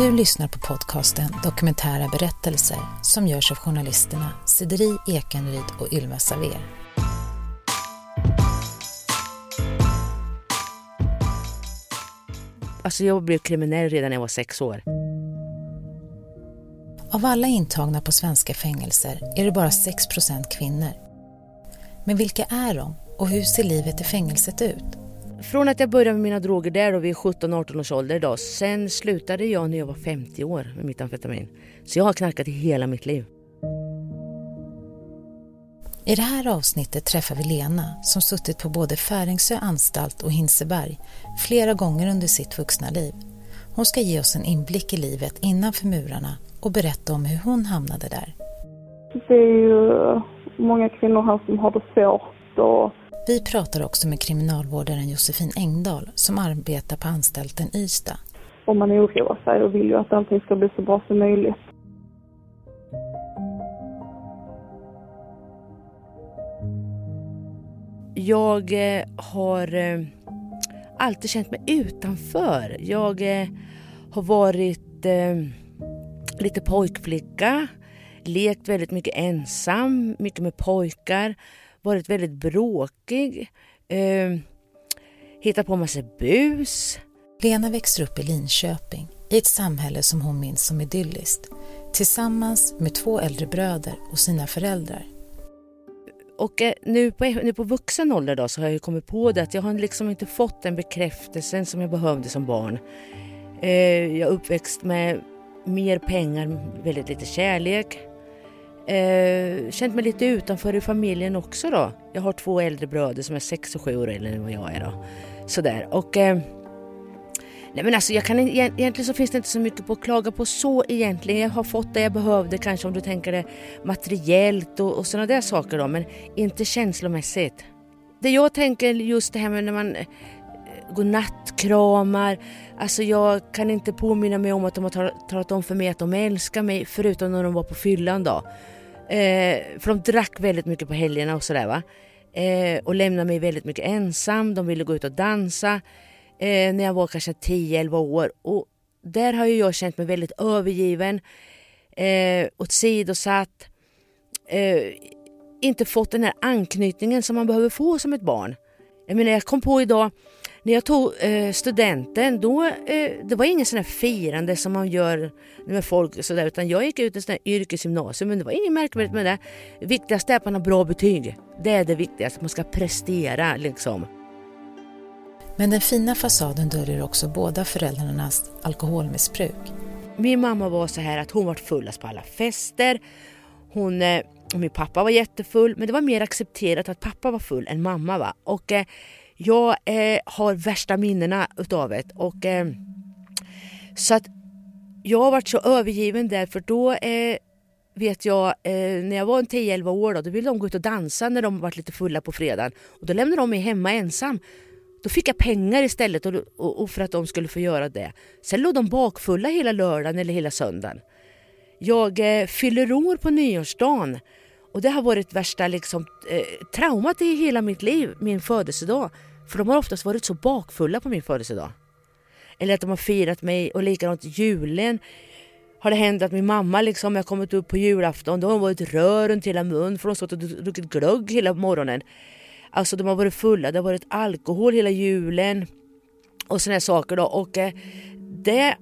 Du lyssnar på podcasten Dokumentära berättelser som görs av journalisterna Sideri Ekenryd och Ylva Saver. Alltså jag blev kriminell redan när jag var sex år. Av alla intagna på svenska fängelser är det bara 6% kvinnor. Men vilka är de och hur ser livet i fängelset ut? Från att jag började med mina droger där då vid 17-18 års ålder idag. Sen slutade jag när jag var 50 år med mitt amfetamin. Så jag har knarkat i hela mitt liv. I det här avsnittet träffar vi Lena som suttit på både Färingsö anstalt och Hinseberg flera gånger under sitt vuxna liv. Hon ska ge oss en inblick i livet innanför murarna och berätta om hur hon hamnade där. Det är ju många kvinnor här som har det svårt och Vi pratar också med kriminalvårdaren Josefin Engdahl som arbetar på anstalten Ystad. och man oroar sig och vill ju att allting ska bli så bra som möjligt. Jag eh, har eh, alltid känt mig utanför. Jag eh, har varit lite pojkflicka, lekt väldigt mycket ensam, mycket med pojkar, varit väldigt bråkig, eh, hittat på massa bus. Lena växer upp i Linköping, i ett samhälle som hon minns som idylliskt, tillsammans med två äldre bröder och sina föräldrar. Och eh, nu på, nu på vuxen ålder då så har jag ju kommit på det att jag har liksom inte fått den bekräftelsen som jag behövde som barn. Eh, jag är uppväxt med mer pengar, väldigt lite kärlek. Eh, känt mig lite utanför i familjen också då. Jag har två äldre bröder som är sex och sju år äldre än vad jag är då. Sådär. Och eh, Nej men alltså jag kan, egentligen så finns det inte så mycket på att klaga på så egentligen. Jag har fått det jag behövde kanske om du tänker det materiellt och, och sådana där saker då men inte känslomässigt. Det jag tänker just det här med när man eh, Godnattkramar. går nattkramar. Alltså jag kan inte påminna mig om att de har talat om för mig att de älskar mig förutom när de var på fyllan då. Eh, för de drack väldigt mycket på helgerna och sådär va. Eh, och lämnade mig väldigt mycket ensam. De ville gå ut och dansa eh, när jag var kanske 10-11 år. Och där har ju jag känt mig väldigt övergiven, eh, åsidosatt. Eh, inte fått den här anknytningen som man behöver få som ett barn. Jag menar jag kom på idag när jag tog eh, studenten, då, eh, det var ingen sån här firande som man gör med folk sådär, utan jag gick ut i sån här yrkesgymnasium, men det var inget märkvärdigt med det. Det viktigaste är att man har bra betyg. Det är det viktigaste, att man ska prestera liksom. Men den fina fasaden döljer också båda föräldrarnas alkoholmissbruk. Min mamma var så här att hon var fullast på alla fester. Hon, eh, min pappa var jättefull, men det var mer accepterat att pappa var full än mamma var. Och eh, jag eh, har värsta minnena utav det. Och, eh, så att jag har varit så övergiven där, för då eh, vet jag, eh, när jag var en 10-11 år då, då ville de gå ut och dansa när de var lite fulla på fredagen. Och då lämnade de mig hemma ensam. Då fick jag pengar istället och, och, och för att de skulle få göra det. Sen låg de bakfulla hela lördagen eller hela söndagen. Jag eh, fyller år på nyårsdagen och det har varit värsta liksom, eh, traumat i hela mitt liv, min födelsedag. För de har oftast varit så bakfulla på min födelsedag. Eller att de har firat mig och likadant julen har det hänt att min mamma liksom, jag kommit upp på julafton, då har hon varit rör runt hela mun för hon har stått och druckit glögg hela morgonen. Alltså de har varit fulla, det har varit alkohol hela julen och sådana saker då. Och eh, det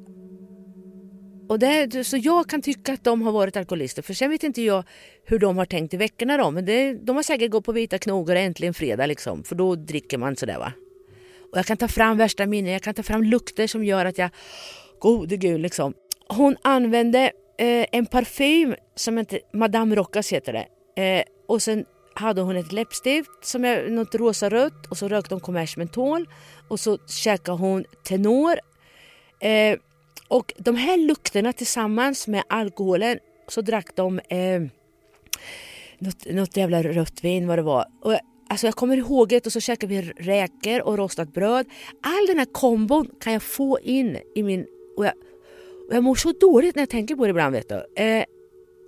och det, så jag kan tycka att de har varit alkoholister för sen vet inte jag hur de har tänkt i veckorna då. Men det, de har säkert gått på vita knogar äntligen fredag liksom. För då dricker man sådär va. Och jag kan ta fram värsta minnen, jag kan ta fram lukter som gör att jag, gode gud liksom. Hon använde eh, en parfym som hette Madame Rockas heter det. Eh, och sen hade hon ett läppstift som är något rosa-rött och så rökte hon Commerce mentol och så käkade hon Tenor. Eh, och de här lukterna tillsammans med alkoholen så drack de eh, något, något jävla rött vin vad det var. Och jag, alltså jag kommer ihåg det och så käkade vi räkor och rostat bröd. All den här kombon kan jag få in i min... Och jag, och jag mår så dåligt när jag tänker på det ibland vet du. Eh,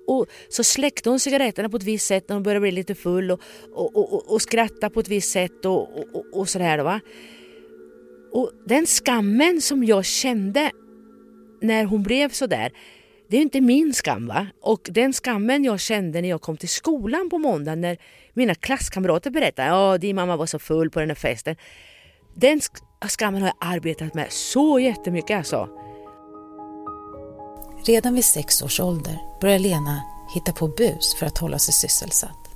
och så släckte hon cigaretterna på ett visst sätt när hon började bli lite full och, och, och, och, och skratta på ett visst sätt och, och, och, och sådär. då, Va? Och den skammen som jag kände när hon blev så där, det är inte min skam va? Och den skammen jag kände när jag kom till skolan på måndagen när mina klasskamrater berättade ja din mamma var så full på den här festen. Den skammen har jag arbetat med så jättemycket alltså. Redan vid sex års ålder börjar Lena hitta på bus för att hålla sig sysselsatt.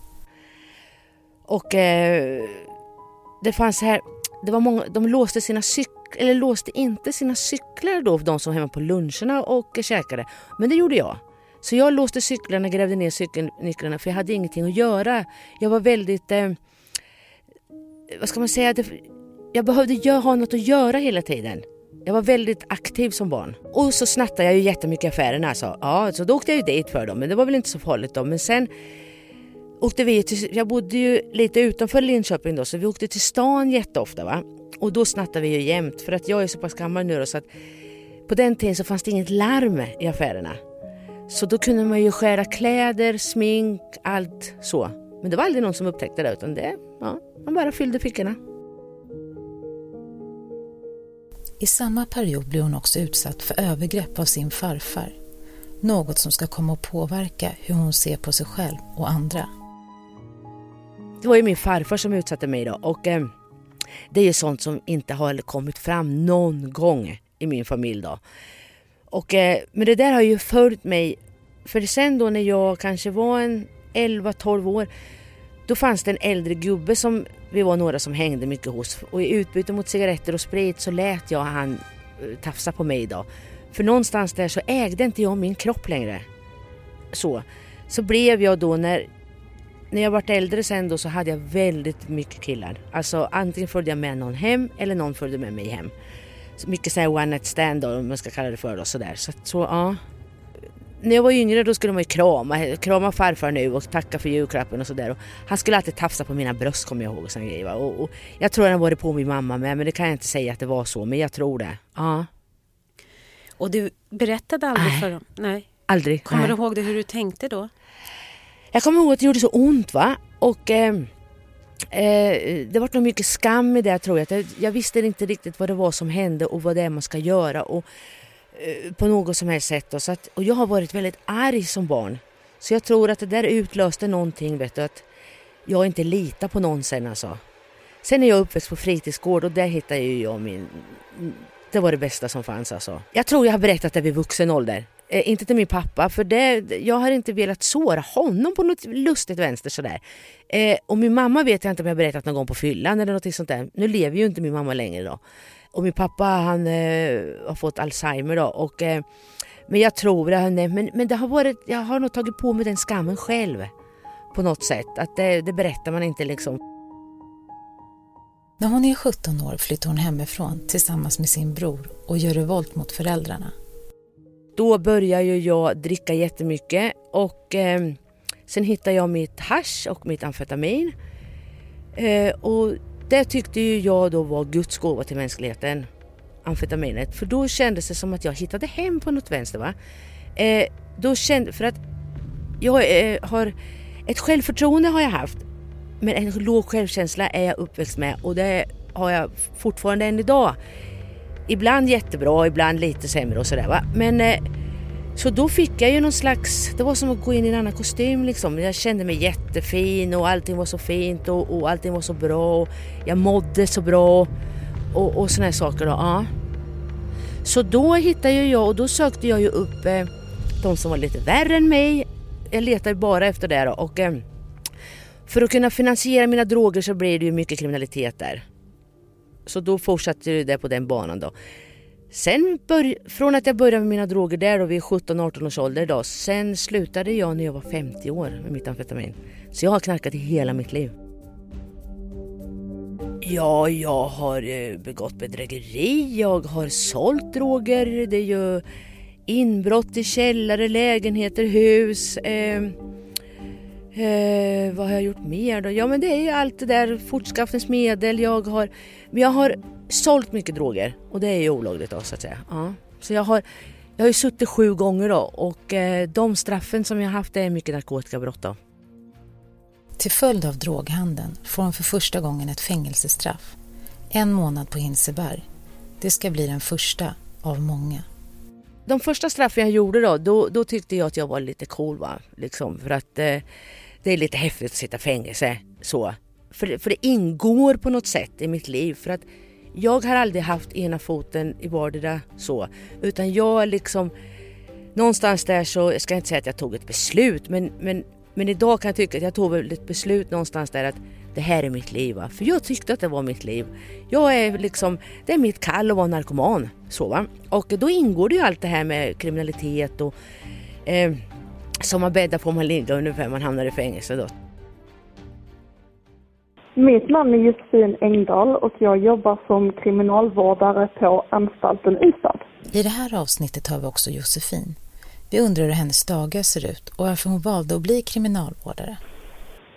Och eh, det fanns här, det var många, de låste sina cyklar eller låste inte sina cyklar då, de som var hemma på luncherna och käkade. Men det gjorde jag. Så jag låste cyklarna, grävde ner cykelnycklarna för jag hade ingenting att göra. Jag var väldigt, eh, vad ska man säga, jag behövde ha något att göra hela tiden. Jag var väldigt aktiv som barn. Och så snattade jag ju jättemycket i affärerna. Alltså. Ja, så då åkte jag ju dit för dem, men det var väl inte så farligt då. Men sen åkte vi till, jag bodde ju lite utanför Linköping då, så vi åkte till stan jätteofta. Va? Och då snattade vi ju jämt, för att jag är så pass gammal nu då, så att på den tiden så fanns det inget larm i affärerna. Så då kunde man ju skära kläder, smink, allt så. Men det var aldrig någon som upptäckte det utan det, ja, man bara fyllde fickorna. I samma period blir hon också utsatt för övergrepp av sin farfar. Något som ska komma att påverka hur hon ser på sig själv och andra. Det var ju min farfar som utsatte mig då och eh, det är ju sånt som inte har kommit fram någon gång i min familj då. Och, eh, men det där har ju följt mig. För sen då när jag kanske var en 11-12 år då fanns det en äldre gubbe som vi var några som hängde mycket hos och i utbyte mot cigaretter och sprit så lät jag han eh, tafsa på mig då. För någonstans där så ägde inte jag min kropp längre. Så. Så blev jag då när, när jag vart äldre sen då så hade jag väldigt mycket killar. Alltså antingen följde jag med någon hem eller någon följde med mig hem. Så mycket så här one night stand då, om man ska kalla det för då sådär. Så, så ja. När jag var yngre då skulle man ju krama, krama farfar nu och tacka för julklappen och sådär. Han skulle alltid tafsa på mina bröst kommer jag ihåg. Och, grejer, och, och jag tror han varit på min mamma med men det kan jag inte säga att det var så men jag tror det. Ja. Och du berättade aldrig Nej. för dem? Nej. Aldrig. Kommer Nej. du ihåg det, hur du tänkte då? Jag kommer ihåg att det gjorde så ont va. Och eh, eh, det var nog mycket skam i det tror jag. jag. Jag visste inte riktigt vad det var som hände och vad det är man ska göra. Och, eh, på något som helst sätt. Då. Så att, och jag har varit väldigt arg som barn. Så jag tror att det där utlöste någonting, vet du, att jag inte litar på någon sen alltså. Sen är jag uppväxt på fritidsgård och där hittade jag min det var det bästa som fanns alltså. Jag tror jag har berättat det vid vuxen ålder. Eh, inte till min pappa, för det, jag har inte velat såra honom på något lustigt vänster sådär. Eh, och min mamma vet jag inte om jag berättat någon gång på fyllan eller något sånt där. Nu lever ju inte min mamma längre då. Och min pappa han eh, har fått Alzheimer då. Och, eh, men jag tror, men, men det har varit, jag har nog tagit på mig den skammen själv. På något sätt. Att det, det berättar man inte liksom. När hon är 17 år flyttar hon hemifrån tillsammans med sin bror och gör revolt mot föräldrarna. Då börjar ju jag dricka jättemycket och eh, sen hittar jag mitt hash och mitt amfetamin. Eh, och det tyckte ju jag då var Guds gåva till mänskligheten, amfetaminet. För då kändes det som att jag hittade hem på något vänster. Va? Eh, då kände, för att jag eh, har ett självförtroende har jag haft men en låg självkänsla är jag uppväxt med och det har jag fortfarande än idag. Ibland jättebra, ibland lite sämre och sådär va. Men eh, så då fick jag ju någon slags, det var som att gå in i en annan kostym liksom. Jag kände mig jättefin och allting var så fint och, och allting var så bra. Och jag mådde så bra och, och sådana saker då. Ja. Så då hittade jag och då sökte jag ju upp eh, de som var lite värre än mig. Jag letade bara efter det då och eh, för att kunna finansiera mina droger så blir det ju mycket kriminalitet där. Så då fortsatte det på den banan då. Sen bör, från att jag började med mina droger där då vid 17-18 års ålder då. Sen slutade jag när jag var 50 år med mitt amfetamin. Så jag har knarkat i hela mitt liv. Ja, jag har eh, begått bedrägeri, jag har sålt droger, det är ju inbrott i källare, lägenheter, hus. Eh, Eh, vad har jag gjort mer då? Ja men det är ju allt det där fortskaffningsmedel. Jag har, jag har sålt mycket droger och det är ju olagligt då så att säga. Ja. Så jag har, jag har ju suttit sju gånger då och eh, de straffen som jag haft är mycket narkotikabrott då. Till följd av droghandeln får hon för första gången ett fängelsestraff. En månad på Hinseberg. Det ska bli den första av många. de första straffen jag gjorde då, då, då, tyckte jag att jag var lite cool va. Liksom, för att eh, det är lite häftigt att sitta i fängelse. Så. För, för det ingår på något sätt i mitt liv. För att jag har aldrig haft ena foten i vardera så. Utan jag liksom, någonstans där så, jag ska inte säga att jag tog ett beslut men, men, men idag kan jag tycka att jag tog ett beslut någonstans där att det här är mitt liv. Va? För jag tyckte att det var mitt liv. Jag är liksom, det är mitt kall att vara narkoman. Så, va? Och då ingår det ju allt det här med kriminalitet och eh, som man bäddar får man ligga ungefär man hamnar i fängelse då. Mitt namn är Josefin Engdahl och jag jobbar som kriminalvårdare på anstalten Ystad. I det här avsnittet har vi också Josefin. Vi undrar hur hennes dagar ser ut och varför hon valde att bli kriminalvårdare.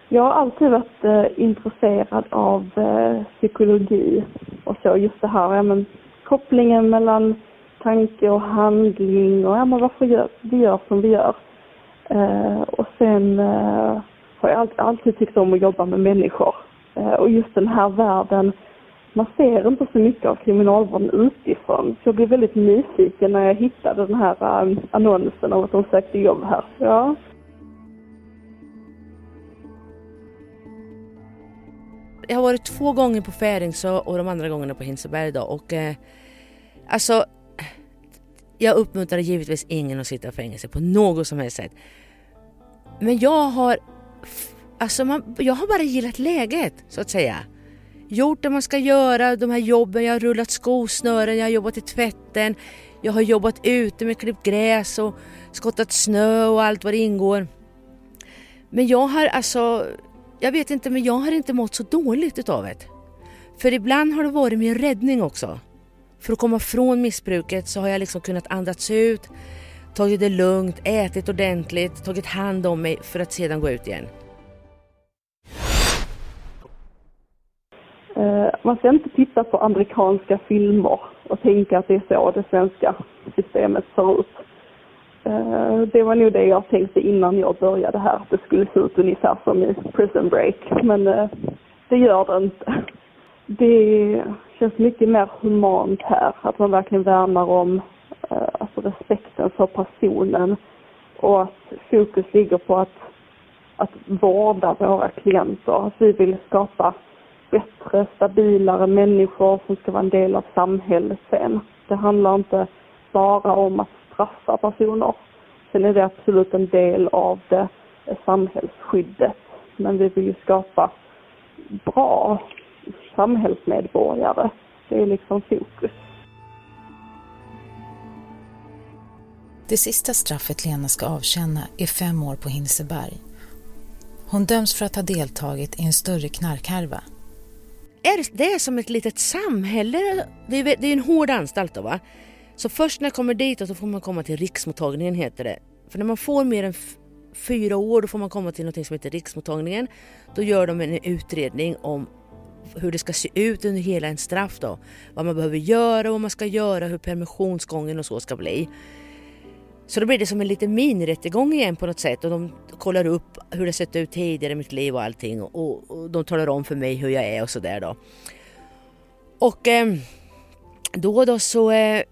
Jag har alltid varit eh, intresserad av eh, psykologi och så just det här, ja, men, kopplingen mellan tanke och handling och ja, men varför gör, vi gör som vi gör. Eh, och sen eh, har jag alltid, alltid tyckt om att jobba med människor. Eh, och just den här världen, man ser inte så mycket av kriminalvården utifrån. Så jag blev väldigt nyfiken när jag hittade den här eh, annonsen om att de sökte jobb här. Ja. Jag har varit två gånger på Färingsö och de andra gångerna på Hinseberg då och eh, alltså jag uppmuntrar givetvis ingen att sitta i fängelse på något som helst sätt. Men jag har Alltså man, jag har bara gillat läget så att säga. Gjort det man ska göra, de här jobben, jag har rullat skosnören, jag har jobbat i tvätten, jag har jobbat ute med klippt gräs och skottat snö och allt vad det ingår. Men jag har alltså, jag vet inte, men jag har inte mått så dåligt utav det. För ibland har det varit min räddning också. För att komma från missbruket så har jag liksom kunnat andas ut, tagit det lugnt, ätit ordentligt, tagit hand om mig för att sedan gå ut igen. Eh, man ska inte titta på amerikanska filmer och tänka att det är så det svenska systemet ser ut. Eh, det var nog det jag tänkte innan jag började här, att det skulle se ut ungefär som i Prison Break. Men eh, det gör det inte. Det känns mycket mer humant här, att man verkligen värnar om eh, alltså respekten för personen och att fokus ligger på att, att vårda våra klienter. Att vi vill skapa bättre, stabilare människor som ska vara en del av samhället sen. Det handlar inte bara om att straffa personer. Sen är det absolut en del av det eh, samhällsskyddet. Men vi vill ju skapa bra samhällsmedborgare. Det är liksom fokus. Det sista straffet Lena ska avtjäna är fem år på Hinseberg. Hon döms för att ha deltagit i en större knarkhärva är det som ett litet samhälle. Det är, det är en hård anstalt då va. Så först när jag kommer dit så får man komma till riksmottagningen heter det. För när man får mer än fyra år då får man komma till något som heter riksmottagningen. Då gör de en utredning om hur det ska se ut under hela en straff då. Vad man behöver göra, vad man ska göra, hur permissionsgången och så ska bli. Så då blir det som en liten minirättegång igen på något sätt och de kollar upp hur det sett ut tidigare i mitt liv och allting och, och de talar om för mig hur jag är och sådär då. Och eh, då då så eh,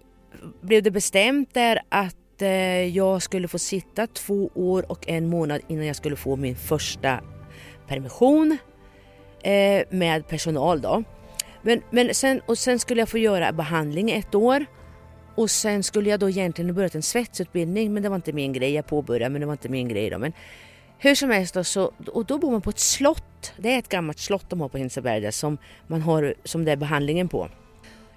blev det bestämt där att eh, jag skulle få sitta två år och en månad innan jag skulle få min första permission eh, med personal då. Men, men sen, och sen skulle jag få göra behandling ett år och sen skulle jag då egentligen börjat en svetsutbildning men det var inte min grej. Jag påbörjade men det var inte min grej då. Men hur som helst då, så, och då bor man på ett slott. Det är ett gammalt slott de har på Hinseberg som man har som det är behandlingen på.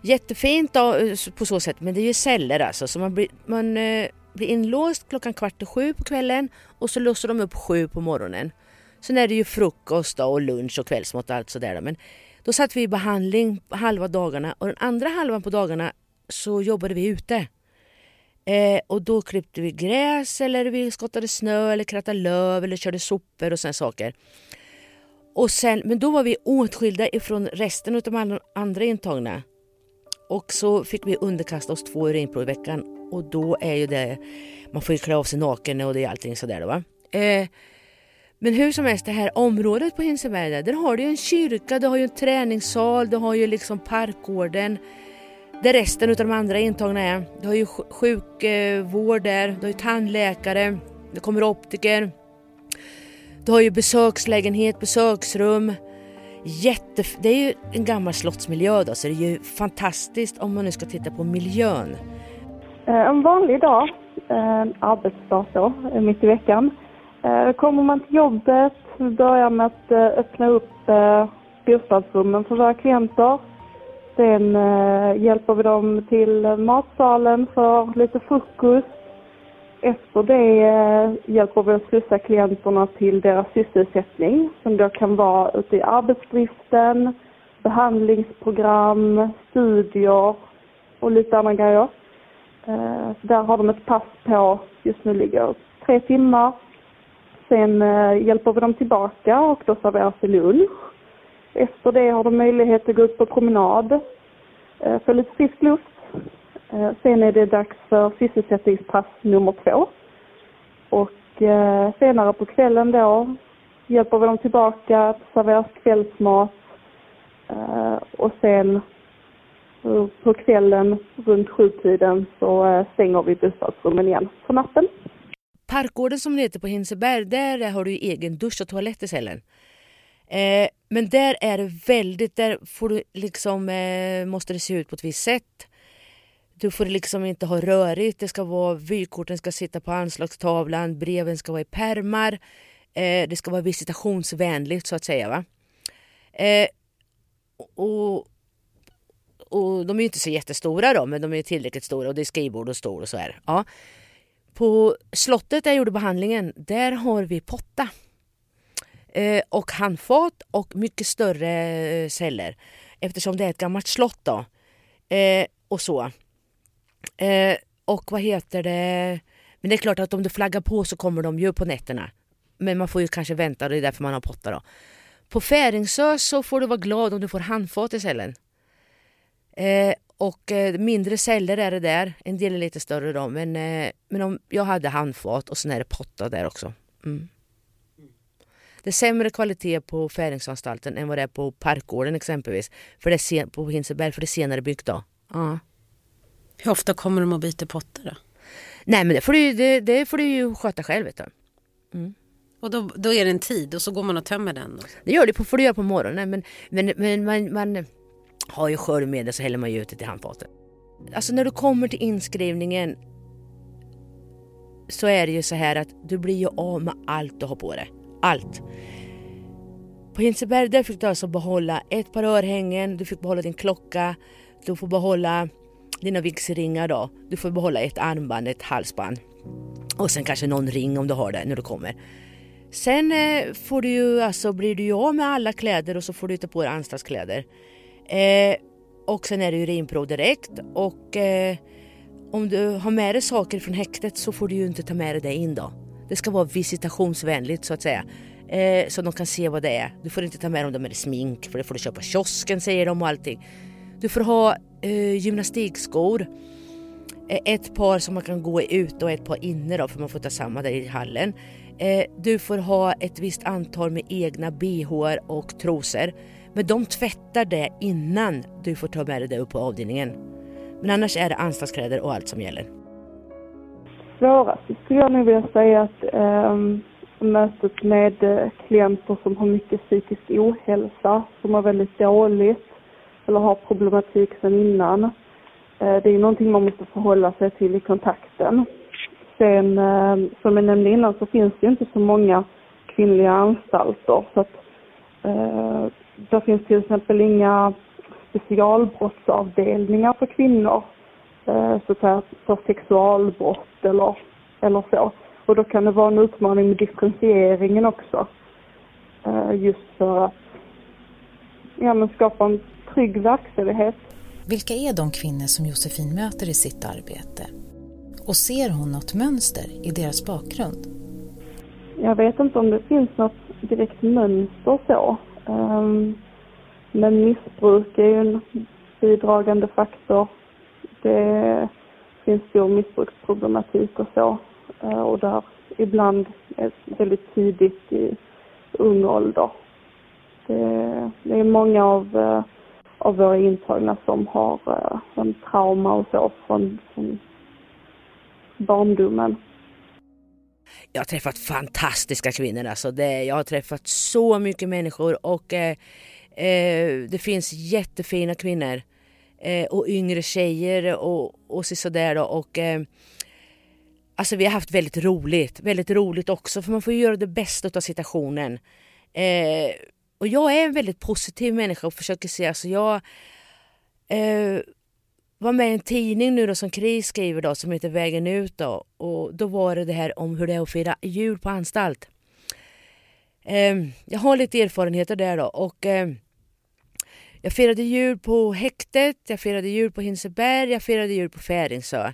Jättefint då, eh, på så sätt men det är ju celler alltså så man blir, man, eh, blir inlåst klockan kvart i sju på kvällen och så låser de upp sju på morgonen. Sen är det ju frukost då, och lunch och kvällsmat och allt sådär då. Men då satt vi i behandling halva dagarna och den andra halvan på dagarna så jobbade vi ute. Eh, och då klippte vi gräs eller vi skottade snö eller krattade löv eller körde sopor och sådana saker. Och sen, men då var vi åtskilda ifrån resten av de andra intagna. Och så fick vi underkasta oss två urinprov i veckan och då är ju det, man får ju klä av sig naken och det är allting sådär då va. Eh, men hur som helst, det här området på Hinseberg där, där har du ju en kyrka, du har ju en träningssal, du har ju liksom parkgården. där resten av de andra intagna är. Du har ju sjukvård eh, där, du har ju tandläkare, det kommer optiker. Du har ju besökslägenhet, besöksrum. Jätte, det är ju en gammal slottsmiljö då, så det är ju fantastiskt om man nu ska titta på miljön. Eh, en vanlig dag, en arbetsdag då, mitt i veckan. Eh, kommer man till jobbet, börjar med att eh, öppna upp eh, bostadsrummen för våra klienter. Sen hjälper vi dem till matsalen för lite frukost. Efter det hjälper vi att slussa klienterna till deras sysselsättning som då kan vara ute i arbetsdriften, behandlingsprogram, studier och lite andra grejer. Där har de ett pass på, just nu ligger tre timmar. Sen eh, hjälper vi dem tillbaka och då serveras det lunch. Efter det har de möjlighet att gå ut på promenad, eh, få lite frisk luft. Eh, sen är det dags för sysselsättningspass nummer två. Och eh, senare på kvällen då hjälper vi dem tillbaka, serveras kvällsmat eh, och sen på kvällen runt sjutiden så stänger vi bostadsrummen igen för natten. Parkgården som det heter på Hinseberg, där har du egen dusch och toalett i cellen. Eh, men där är det väldigt, där får du liksom, eh, måste det se ut på ett visst sätt. Du får liksom inte ha rörigt, det ska vara, vykorten ska sitta på anslagstavlan, breven ska vara i permar. Eh, det ska vara visitationsvänligt så att säga. Va? Eh, och och de är ju inte så jättestora då, men de är tillräckligt stora och det är skrivbord och stol och så här. Ja. På slottet där jag gjorde behandlingen, där har vi potta. Eh, och handfat och mycket större eh, celler. Eftersom det är ett gammalt slott då. Eh, och så. Eh, och vad heter det? Men det är klart att om du flaggar på så kommer de ju på nätterna. Men man får ju kanske vänta, det är därför man har potta då. På Färingsö så får du vara glad om du får handfat i cellen. Eh, och eh, mindre celler är det där. En del är lite större då. Men, eh, men om jag hade handfat och sen är det potta där också. Mm. Det är sämre kvalitet på Färingsanstalten än vad det är på Parkgården exempelvis. För det är sen, på Hinseberg, för det är senare byggt då. Ja. Hur ofta kommer de att byta potta då? Nej men det får du, det, det får du ju sköta själv vet du. Mm. Och då, då är det en tid och så går man och tömmer den? Då. Det gör det, får du göra på morgonen. Men, men, men man, man har ju sköljmedel så häller man ju ut det i handfatet. Alltså när du kommer till inskrivningen så är det ju så här att du blir ju av med allt du har på dig. Allt. På Hinseberg där fick du alltså behålla ett par örhängen, du fick behålla din klocka, du får behålla dina vigselringar då. Du får behålla ett armband, ett halsband. Och sen kanske någon ring om du har det när du kommer. Sen eh, får du ju, alltså, blir du ju av med alla kläder och så får du ta på dig anstaltskläder. Eh, och sen är det urinprov direkt och eh, om du har med dig saker från häktet så får du ju inte ta med dig det in då. Det ska vara visitationsvänligt så att säga. Eh, så de kan se vad det är. Du får inte ta med dem med smink för det får du köpa kiosken säger de och allting. Du får ha eh, gymnastikskor. Eh, ett par som man kan gå ut och ett par inne då för man får ta samma där i hallen. Eh, du får ha ett visst antal med egna bh och trosor. Men de tvättar det innan du får ta med dig det upp på avdelningen. Men annars är det anstaltskläder och allt som gäller. Svårast skulle jag nog vilja säga att eh, mötet med eh, klienter som har mycket psykisk ohälsa, som har väldigt dåligt eller har problematik sedan innan. Eh, det är ju någonting man måste förhålla sig till i kontakten. Sen, eh, som jag nämnde innan, så finns det ju inte så många kvinnliga anstalter. Så att, eh, det finns till exempel inga specialbrottsavdelningar för kvinnor, eh, så att säga, för sexualbrott eller, eller så. Och då kan det vara en utmaning med differentieringen också. Eh, just för att ja, men skapa en trygg verkställighet. Vilka är de kvinnor som Josefin möter i sitt arbete? Och ser hon något mönster i deras bakgrund? Jag vet inte om det finns något direkt mönster så. Um, men missbruk är ju en bidragande faktor. Det finns stor missbruksproblematik och så. Uh, och där ibland är väldigt tidigt i ung ålder. Det, det är många av uh, av våra intagna som har uh, en trauma och så från, från barndomen. Jag har träffat fantastiska kvinnor alltså. Det, jag har träffat så mycket människor och eh, eh, det finns jättefina kvinnor eh, och yngre tjejer och, och sådär då. Och, eh, alltså vi har haft väldigt roligt, väldigt roligt också för man får göra det bästa av situationen. Eh, och jag är en väldigt positiv människa och försöker se, alltså jag eh, var med i en tidning nu då som KRIS skriver då som heter Vägen ut då och då var det det här om hur det är att fira jul på anstalt. Eh, jag har lite erfarenheter där då och eh, jag firade jul på häktet, jag firade jul på Hinseberg, jag firade jul på Färingsö.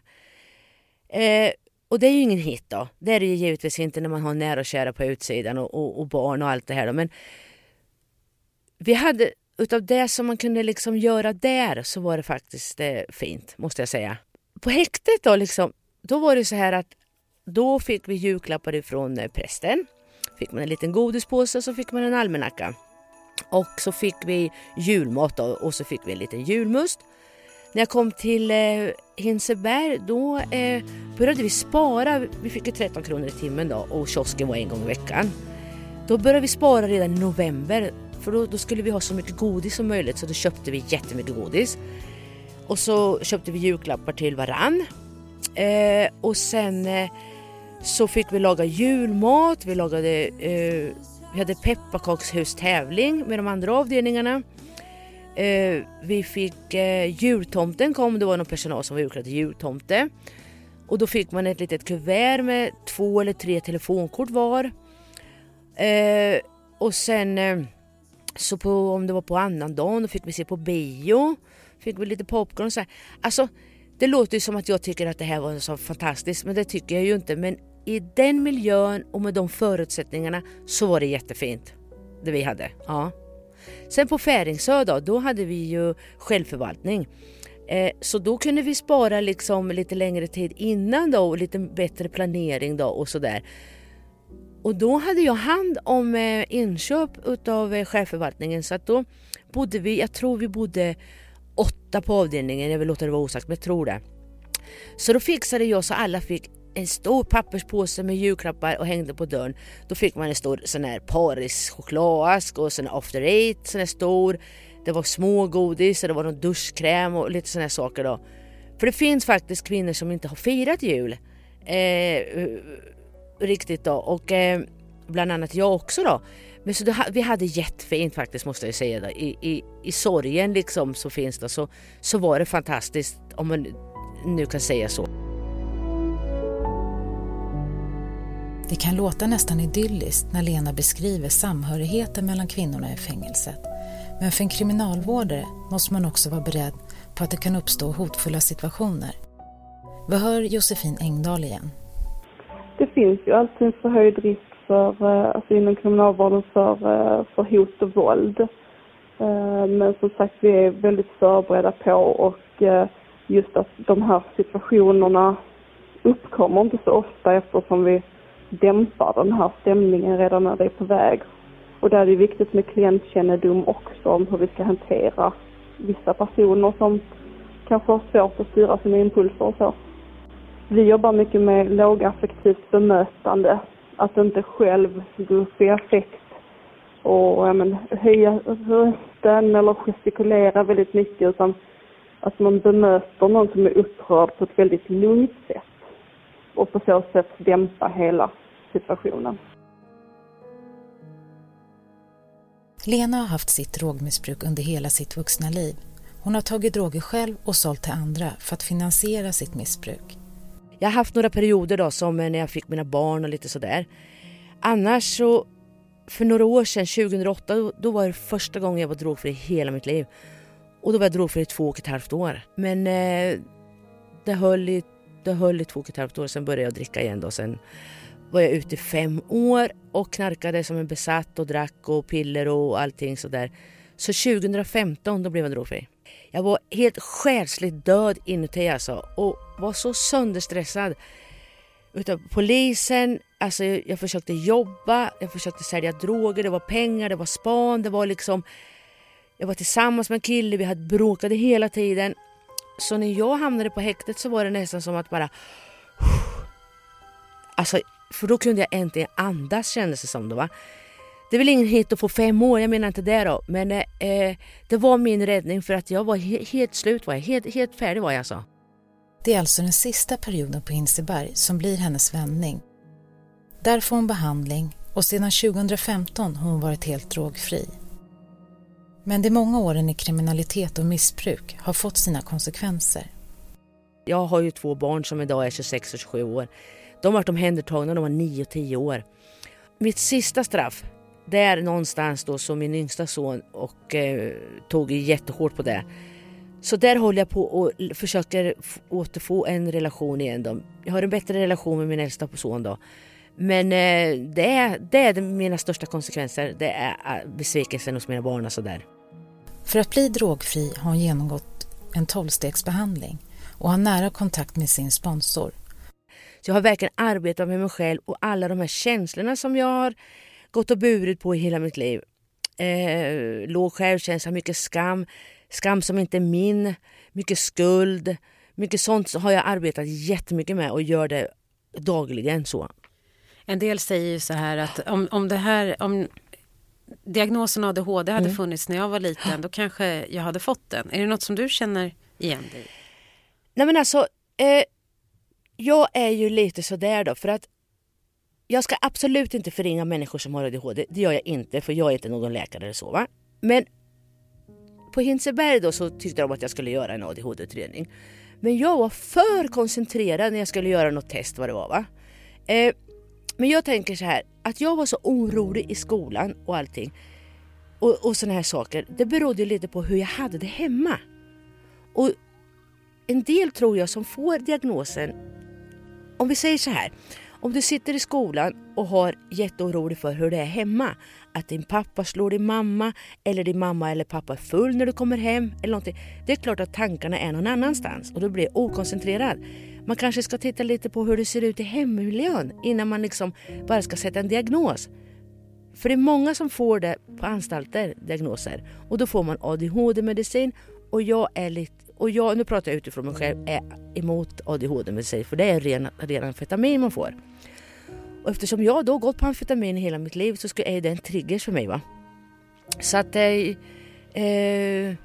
Eh, och det är ju ingen hit då. Det är det ju givetvis inte när man har nära och kära på utsidan och, och, och barn och allt det här då. Men vi hade, utav det som man kunde liksom göra där så var det faktiskt eh, fint, måste jag säga. På häktet då, liksom, då var det så här att då fick vi julklappar ifrån eh, prästen. Fick man en liten godispåse och så fick man en almanacka. Och så fick vi julmat då, och så fick vi en liten julmust. När jag kom till eh, Hinseberg då eh, började vi spara. Vi fick ju 13 kronor i timmen då och kiosken var en gång i veckan. Då började vi spara redan i november för då, då, skulle vi ha så mycket godis som möjligt så då köpte vi jättemycket godis. Och så köpte vi julklappar till varann. Eh, och sen eh, så fick vi laga julmat, vi lagade eh, vi hade pepparkakshustävling med de andra avdelningarna. Eh, vi fick eh, jultomten kom, det var någon personal som var utklädd till jultomte. Och då fick man ett litet kuvert med två eller tre telefonkort var. Eh, och sen eh, så på, om det var på annan dagen då fick vi se på bio. Fick vi lite popcorn och så här. Alltså det låter ju som att jag tycker att det här var så fantastiskt men det tycker jag ju inte. Men i den miljön och med de förutsättningarna så var det jättefint. Det vi hade. Ja. Sen på Färingsö då, då hade vi ju självförvaltning. Eh, så då kunde vi spara liksom lite längre tid innan då och lite bättre planering då och sådär. Och då hade jag hand om eh, inköp utav eh, självförvaltningen så att då bodde vi, jag tror vi bodde åtta på avdelningen, jag vill låta det vara osagt men jag tror det. Så då fixade jag så alla fick en stor papperspåse med julklappar och hängde på dörren. Då fick man en stor sån här Paris chokladask och sån after eight, sån här stor. Det var smågodis och det var någon duschkräm och lite såna här saker då. För det finns faktiskt kvinnor som inte har firat jul. Eh, riktigt då och eh, bland annat jag också då. Men så det, vi hade jättefint faktiskt måste jag säga. Då. I, i, I sorgen liksom så finns det så, så var det fantastiskt om man nu kan säga så. Det kan låta nästan idylliskt när Lena beskriver samhörigheten mellan kvinnorna i fängelset. Men för en kriminalvårdare måste man också vara beredd på att det kan uppstå hotfulla situationer. Vi hör Josefin Engdahl igen. Det finns ju alltid en förhöjd risk för, eh, alltså inom kriminalvården för, eh, för hot och våld. Eh, men som sagt, vi är väldigt förberedda på och just att de här situationerna uppkommer inte så ofta eftersom vi dämpar den här stämningen redan när det är på väg. Och där är det viktigt med klientkännedom också om hur vi ska hantera vissa personer som kanske har svårt att styra sina impulser och så. Vi jobbar mycket med lågaffektivt bemötande. Att inte själv gå upp i affekt och ja, men, höja rösten eller gestikulera väldigt mycket utan att man bemöter någon som är upprörd på ett väldigt lugnt sätt och på så sätt dämpa hela situationen. Lena har haft sitt drogmissbruk under hela sitt vuxna liv. Hon har tagit droger själv och sålt till andra för att finansiera sitt missbruk. Jag har haft några perioder då som eh, när jag fick mina barn och lite sådär. Annars så, för några år sedan, 2008, då var det första gången jag var drogfri i hela mitt liv. Och då var jag drogfri i två och ett halvt år. Men eh, det höll i det höll i två och ett halvt år, sen började jag dricka igen då. Sen var jag ute i fem år och knarkade som en besatt och drack och piller och allting sådär. Så 2015 då blev jag drogfri. Jag var helt själsligt död inuti alltså och var så sönderstressad. Utav polisen, alltså jag försökte jobba, jag försökte sälja droger, det var pengar, det var span, det var liksom... Jag var tillsammans med en kille, vi hade bråkade hela tiden. Så när jag hamnade på häktet så var det nästan som att bara... Alltså, för då kunde jag äntligen andas kändes det som. Då, va? Det är väl ingen hit att få fem år, jag menar inte det då. Men eh, det var min räddning för att jag var he helt slut, var jag. Helt, helt färdig var jag alltså. Det är alltså den sista perioden på Hinseberg som blir hennes vändning. Där får hon behandling och sedan 2015 har hon varit helt drogfri. Men de många åren i kriminalitet och missbruk har fått sina konsekvenser. Jag har ju två barn som idag är 26 och 27 år. De har varit omhändertagna när de var 9 och 10 år. Mitt sista straff, där någonstans då som min yngsta son och eh, tog jättehårt på det. Så där håller jag på och försöker återfå en relation igen. Då. Jag har en bättre relation med min äldsta son då. Men eh, det, är, det är mina största konsekvenser. Det är eh, besvikelsen hos mina barn och sådär. För att bli drogfri har hon genomgått en tolvstegsbehandling och har nära kontakt med sin sponsor. Så jag har verkligen arbetat med mig själv och alla de här känslorna som jag har gått och burit på i hela mitt liv. Eh, låg självkänsla, mycket skam, skam som inte är min, mycket skuld. Mycket sånt har jag arbetat jättemycket med och gör det dagligen så. En del säger ju så här att om, om det här, om diagnosen ADHD hade mm. funnits när jag var liten, då kanske jag hade fått den. Är det något som du känner igen dig Nej men alltså, eh, jag är ju lite sådär då för att jag ska absolut inte förringa människor som har ADHD. Det gör jag inte för jag är inte någon läkare eller så. Va? Men på Hinseberg då så tyckte de att jag skulle göra en ADHD-utredning. Men jag var för koncentrerad när jag skulle göra något test vad det var. Va? Eh, men jag tänker så här, att jag var så orolig i skolan och allting och, och såna här saker, det berodde lite på hur jag hade det hemma. Och en del tror jag som får diagnosen, om vi säger så här, om du sitter i skolan och har jätteorolig för hur det är hemma, att din pappa slår din mamma eller din mamma eller pappa är full när du kommer hem eller någonting. Det är klart att tankarna är någon annanstans och du blir okoncentrerad. Man kanske ska titta lite på hur det ser ut i hemmiljön innan man liksom bara ska sätta en diagnos. För det är många som får det på anstalter, diagnoser. Och då får man ADHD-medicin och jag är lite, och jag, nu pratar jag utifrån mig själv, är emot ADHD-medicin för det är ren, ren amfetamin man får. Och eftersom jag då gått på amfetamin hela mitt liv så är det en trigger för mig. va. Så att... Eh, eh,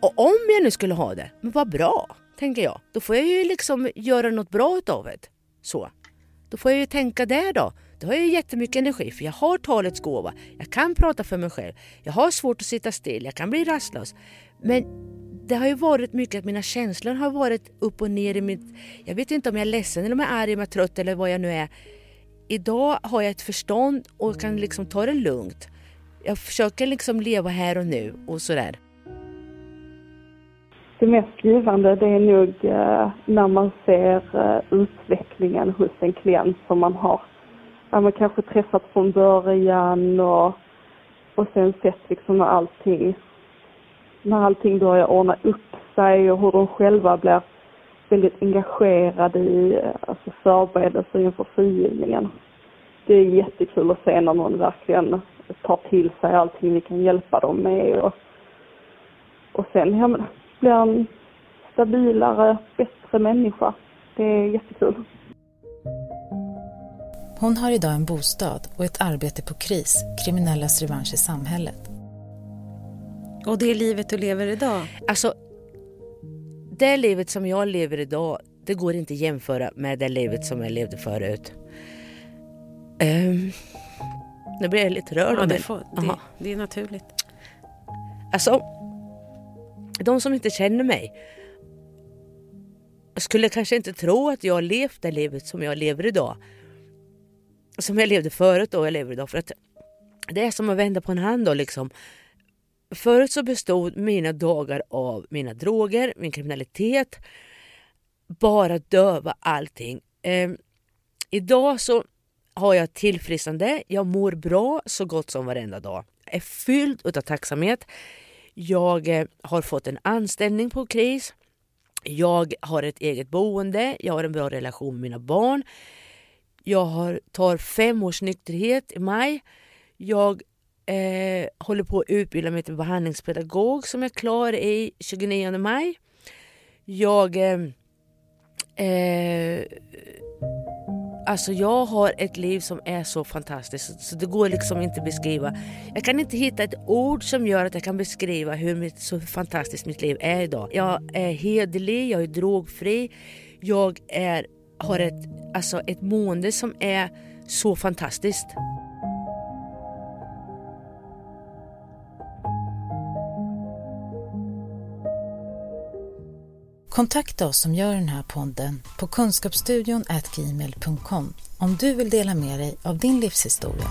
och om jag nu skulle ha det, men vad bra tänker jag. Då får jag ju liksom göra något bra utav det. Så. Då får jag ju tänka där då. Då har jag ju jättemycket energi för jag har talets gåva. Jag kan prata för mig själv. Jag har svårt att sitta still. Jag kan bli rastlös. Men det har ju varit mycket att mina känslor har varit upp och ner i mitt... Jag vet inte om jag är ledsen eller om jag är arg, om jag är trött eller vad jag nu är. Idag har jag ett förstånd och kan liksom ta det lugnt. Jag försöker liksom leva här och nu och sådär det mest givande det är nog eh, när man ser eh, utvecklingen hos en klient som man har ja, man kanske träffat från början och, och sen sett liksom allting, när allting börjar ordna upp sig och hur de själva blir väldigt engagerade i alltså förberedelser inför frigivningen. Det är jättekul att se när någon verkligen tar till sig allting vi kan hjälpa dem med och, och sen, ja men blir en stabilare, bättre människa. Det är jättekul. Hon har idag en bostad och ett arbete på KRIS, Kriminellas revansch i samhället. Och det livet du lever idag? Alltså, det livet som jag lever idag, det går inte att jämföra med det livet som jag levde förut. Um, nu blir jag lite rörd. Ja, det, får, det, det är naturligt. Alltså, de som inte känner mig skulle kanske inte tro att jag levt det livet som jag lever idag. Som jag levde förut och jag lever idag. För att det är som att vända på en hand då liksom. Förut så bestod mina dagar av mina droger, min kriminalitet, bara döva allting. Eh, idag så har jag tillfrisknande, jag mår bra så gott som varenda dag. Jag är fylld av tacksamhet. Jag eh, har fått en anställning på KRIS. Jag har ett eget boende. Jag har en bra relation med mina barn. Jag har, tar fem års nykterhet i maj. Jag eh, håller på att utbilda mig till behandlingspedagog som jag är klar i 29 maj. Jag eh, eh, Alltså jag har ett liv som är så fantastiskt så det går liksom inte att beskriva. Jag kan inte hitta ett ord som gör att jag kan beskriva hur mitt, så fantastiskt mitt liv är idag. Jag är hederlig, jag är drogfri, jag är, har ett, alltså ett mående som är så fantastiskt. Kontakta oss som gör den här podden på kunskapsstudion gmail.com om du vill dela med dig av din livshistoria.